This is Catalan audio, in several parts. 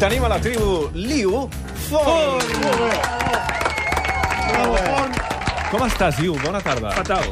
Tenim a la tribu Liu Font. Com estàs, Liu? Bona tarda. Fatal.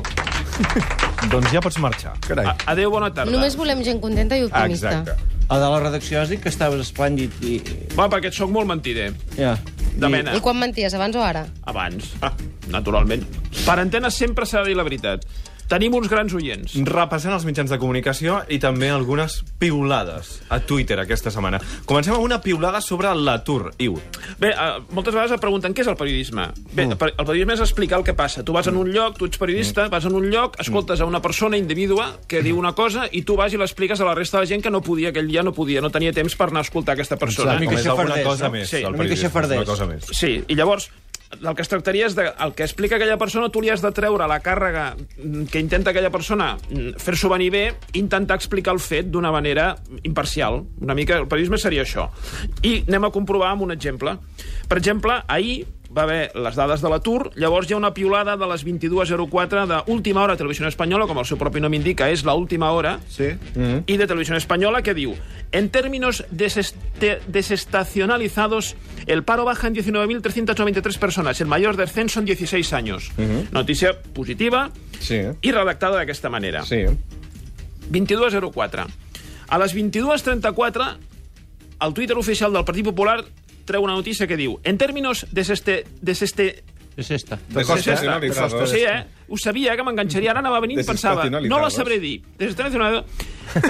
Doncs ja pots marxar. Carai. A Adéu, bona tarda. Només volem gent contenta i optimista. Exacte. A de la redacció has dit que estaves esplèndid i... Va, perquè sóc molt mentider. Ja. De mena. I quan menties, abans o ara? Abans. Ah, naturalment. Per antena sempre s'ha de dir la veritat. Tenim uns grans oients. Repassant els mitjans de comunicació i també algunes piulades a Twitter aquesta setmana. Comencem amb una piulada sobre l'atur, Iu. Bé, uh, moltes vegades et pregunten què és el periodisme. Bé, Mm. el per- el periodisme és explicar el que passa. Tu vas en un lloc, tu ets periodista, vas en un lloc, escoltes a una persona individua que diu una cosa i tu vas i l'expliques a la resta de la gent que no podia, aquell dia no podia, no tenia temps per anar a escoltar aquesta persona. Una mica xafardès, cosa no? més. Sí, una mica xafardès. Una cosa més. Sí, i llavors del que es tractaria és de el que explica aquella persona, tu li has de treure la càrrega mm, que intenta aquella persona mm, fer-s'ho venir bé, intentar explicar el fet d'una manera imparcial. Una mica, el periodisme seria això. I anem a comprovar amb un exemple. Per exemple, ahir va haver les dades de l'atur, llavors hi ha una piulada de les 22.04 d'Última Hora Televisió Espanyola, com el seu propi nom indica, és la última hora, Sí? y de Televisión Española que diu en términos deseste- desestacionalizados el paro baja en 19.393 personas, el mayor descenso en 16 años. Notícia positiva Sí. i redactada d'aquesta manera. Sí. 22.04. A les 22.34 el Twitter oficial del Partit Popular treu una notícia que diu en términos deseste, deseste, És esta. De Pues costa, esta. de costa. Sí, eh? Ho sabia, que m'enganxaria. Ara anava venint i pensava, no la sabré dir. Desestacionalizado.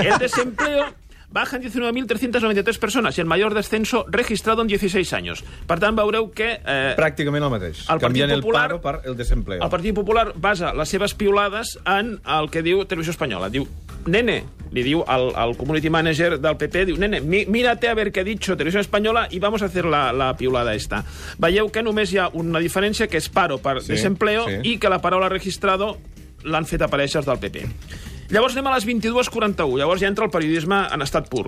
El desempleo baja en 19.393 personas y el mayor descenso registrado en 16 años. Per tant, veureu que... Eh, Pràcticament el mateix. El Canviant el Popular- paro per el desempleo. el Partit Popular basa les seves piulades en el que diu Televisió Espanyola. Diu, nene, li diu al, al community manager del PP, diu, nene, mi, mírate a ver qué ha dicho Televisión Española y vamos a hacer la, la piulada esta. Veieu que només hi ha una diferència, que és paro per Sí, desempleo, sí. i que la paraula registrado l'han fet aparèixer els del PP. Llavors anem a les 22.41. Llavors ja entra el periodisme en estat pur.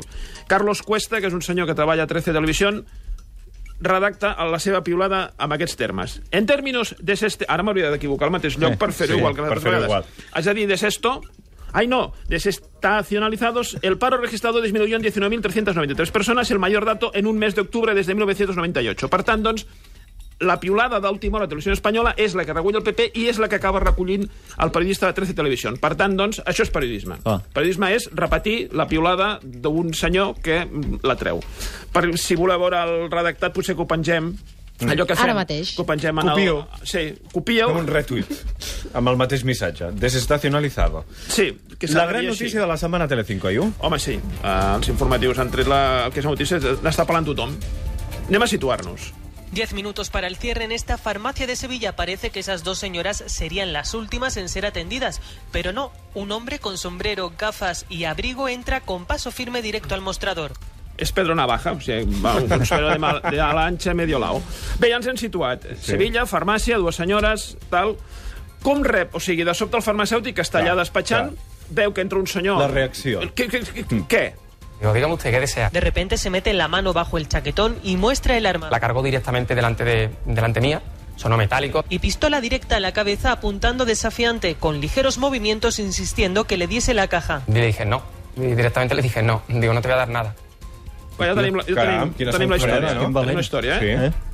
Carlos Cuesta, que és un senyor que treballa a 13 Televisió, redacta la seva piulada amb aquests termes. En términos de este... Ara m'hauria d'equivocar al mateix lloc per fer-ho sí, igual que les altres vegades. És a dir, de esto... Ay, no, desestacionalizados, el paro registrado disminuyó en 19.393 personas, el mayor dato en un mes de octubre desde 1998. Per tant, doncs, la piulada d'última hora a Televisió Espanyola és la que recull el PP i és la que acaba recollint el periodista de 13 Televisió. Per tant, doncs, això és periodisme. Ah. Periodisme és repetir la piulada d'un senyor que la treu. Per, si voleu veure el redactat, potser que ho pengem allò que Ara fem, mateix. que ho pengem en Copio. el... Sí, copieu. Com un retweet. Amb el mateix missatge. Desestacionalizado. Sí, que La gran notícia així. de la setmana a Telecinco, Iu. Home, sí. Uh, els informatius han tret la, el que és la notícia, n'està parlant tothom. Anem a situar-nos. Diez minutos para el cierre en esta farmacia de Sevilla. Parece que esas dos señoras serían las últimas en ser atendidas. Pero no, un hombre con sombrero, gafas y abrigo entra con paso firme directo al mostrador. És Pedro Navaja, o sigui, va, un consuelo de, mal, de a l'anxa medio lao. Bé, ja ens hem situat. Sí. Sevilla, farmàcia, dues senyores, tal... Com rep? O sigui, de sobte el farmacèutic que està Clar, allà despatxant, veu que entra un senyor... La reacció. Què? què, què, què? Digo, dígame usted, ¿qué desea? De repente se mete la mano bajo el chaquetón y muestra el arma. La cargó directamente delante, de, delante mía, sonó metálico. Y pistola directa a la cabeza apuntando desafiante, con ligeros movimientos insistiendo que le diese la caja. Y le dije no. Y directamente le dije no. Digo, no te voy a dar nada. Bé, ja tenim, la, ja Caram, tenim, quina tenim la sorpresa, història, no? no? Tenim la història, eh? Sí. Eh?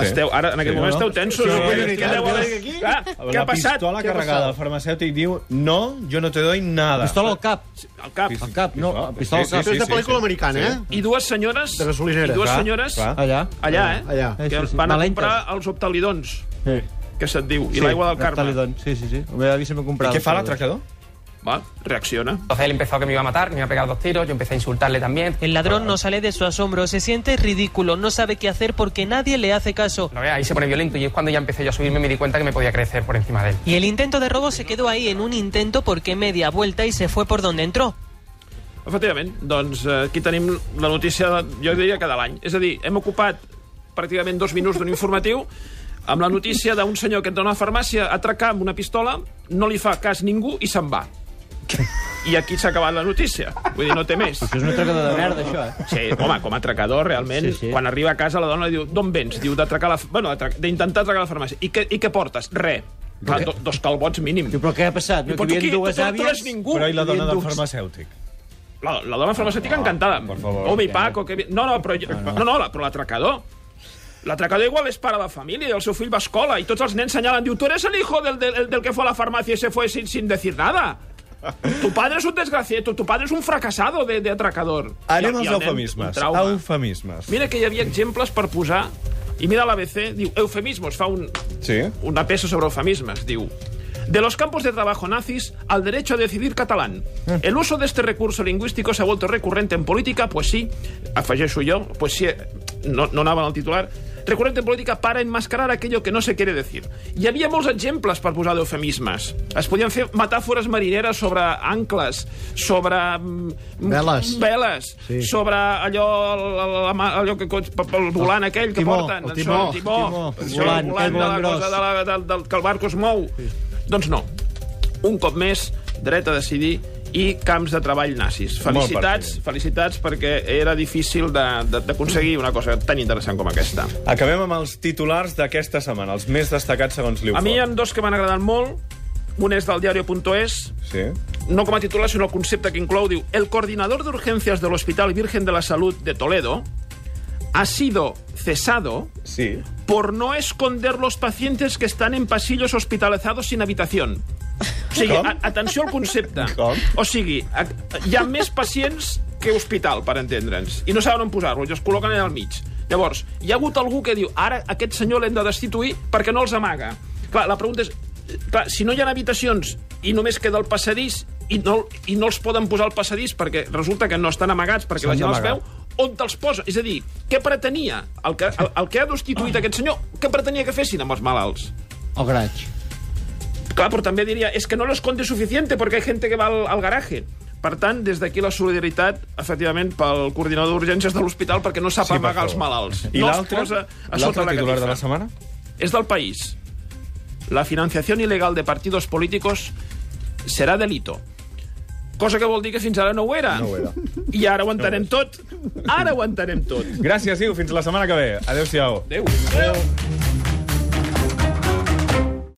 Esteu, ara, en aquest Sí, moment no? esteu tensos. Sí, Què sí, deu sí, haver sí. aquí? Ah, què la ha passat? pistola Què ha carregada. El passat? farmacèutic diu, no, jo no te doy nada. Pistola al cap. Al cap. Al cap, no, Pistola, pistola al sí, cap. sí, És de sí, pel·lícula sí. americana, eh? I dues senyores... De gasolinera. I dues Clar, senyores... clar. Allà. Allà, eh? Allà. Que sí, sí. van a comprar els optalidons, Sí. que se't diu, i Sí, l'aigua del Carme. Sí, sí, sí. El meu avi sempre I comprava. què fa l'atracador? Va, reacciona. Entonces él empezó a que me iba a matar, me iba a pegar dos tiros, yo empecé a insultarle también. El ladrón no sale de su asombro, se siente ridículo, no sabe qué hacer porque nadie le hace caso. Ve, ahí se pone violento y es cuando ya empecé yo a subirme y me di cuenta que me podía crecer por encima de él. Y el intento de robo se quedó ahí en un intento porque media vuelta y se fue por donde entró. Efectivament, doncs eh, aquí tenim la notícia, de, jo diria que de l'any. És a dir, hem ocupat pràcticament dos minuts d'un informatiu amb la notícia d'un senyor que entra a una farmàcia a atracar amb una pistola, no li fa cas ningú i se'n va. I aquí s'ha acabat la notícia. Vull dir, no té més. Això és un atracador de merda, això, eh? Sí, home, com a atracador, realment, sí, Sí, quan arriba a casa la dona li diu d'on vens? Diu d'atracar la... Bueno, d'intentar atracar la farmàcia. I què, I què portes? Re. Clar, do, dos calbots mínim. Diu, però què ha passat? Diu, No, però que hi tu, havia dues tu, tu no àvies... ets ningú. Però i la dona del dues- farmacèutic? la, la dona farmacèutica encantada. per favor. Home, i Paco, que... No, no, però, no, no, no, la- però l'atracador... L'atracador igual és pare de família i el seu fill va a escola i tots els nens senyalen, diu, tu eres el hijo del, del, del que fue a la farmacia y se fue sin, sin decir nada. Tu padre es un desgraciado, tu, padre es un fracasado de, de atracador. Anem I- als eufemismes. Eufemismes. Mira que hi havia exemples per posar... I mira l'ABC, diu, eufemismos, fa un, Sí? una peça sobre eufemismes. Diu, de los campos de trabajo nazis al derecho a decidir catalán. El uso de este recurso lingüístico se ha vuelto recurrente en política, pues sí, afegeixo jo, pues sí, no, no anava en el titular, recurrente en política para enmascarar aquello que no se quiere decir. Hi havia molts exemples per posar d'eufemismes. Es podien fer metàfores marineres sobre ancles, sobre... mm, Veles. Veles, Sí. sobre allò, la, la, allò que el volant aquell que timó, porten. el timó, el timó, timó, el volant, el aquell volant de la volant cosa de la, del, del, que el barco es mou. Sí. Doncs no. Un cop més, dret a decidir i camps de treball nazis. Felicitats, felicitats perquè era difícil d'aconseguir una cosa tan interessant com aquesta. Acabem amb els titulars d'aquesta setmana, els més destacats segons l'Iufo. A mi hi ha dos que m'han agradat molt. Un és del diario.es, Sí? no com a titular, sinó el concepte que inclou, diu El coordinador de urgencias del Hospital Virgen de la Salud de Toledo ha sido cesado Sí. por no esconder los pacientes que están en pasillos hospitalizados sin habitación. O sigui, Com? a, atenció al concepte. Com? O sigui, a, hi ha més pacients que hospital, per entendre'ns, i no saben on posar-los, i els col·loquen allà al mig. Llavors, hi ha hagut algú que diu ara aquest senyor l'hem de destituir perquè no els amaga. Clar, la pregunta és, clar, si no hi ha habitacions i només queda el passadís i no, i no els poden posar al passadís perquè resulta que no estan amagats perquè la gent els veu, on te'ls posa? És a dir, què pretenia el que, el, el que ha destituït aquest senyor? Què pretenia que fessin amb els malalts? El graig. Clar, però també diria, és que no lo esconde suficiente porque hay gente que va al, al garaje. Per tant, des d'aquí la solidaritat, efectivament, pel coordinador d'urgències de l'hospital perquè no sap Sí, amagar els malalts. I no l'altre? titular de la setmana? És del País. La financiación ilegal de partidos políticos serà delito. Cosa que vol dir que fins ara no ho era. No ho era. I ara ho entenem tot. Ara ho entenem tot. Gràcies, Iu. Fins la setmana que ve. Adéu-siau. Adéu. Adéu.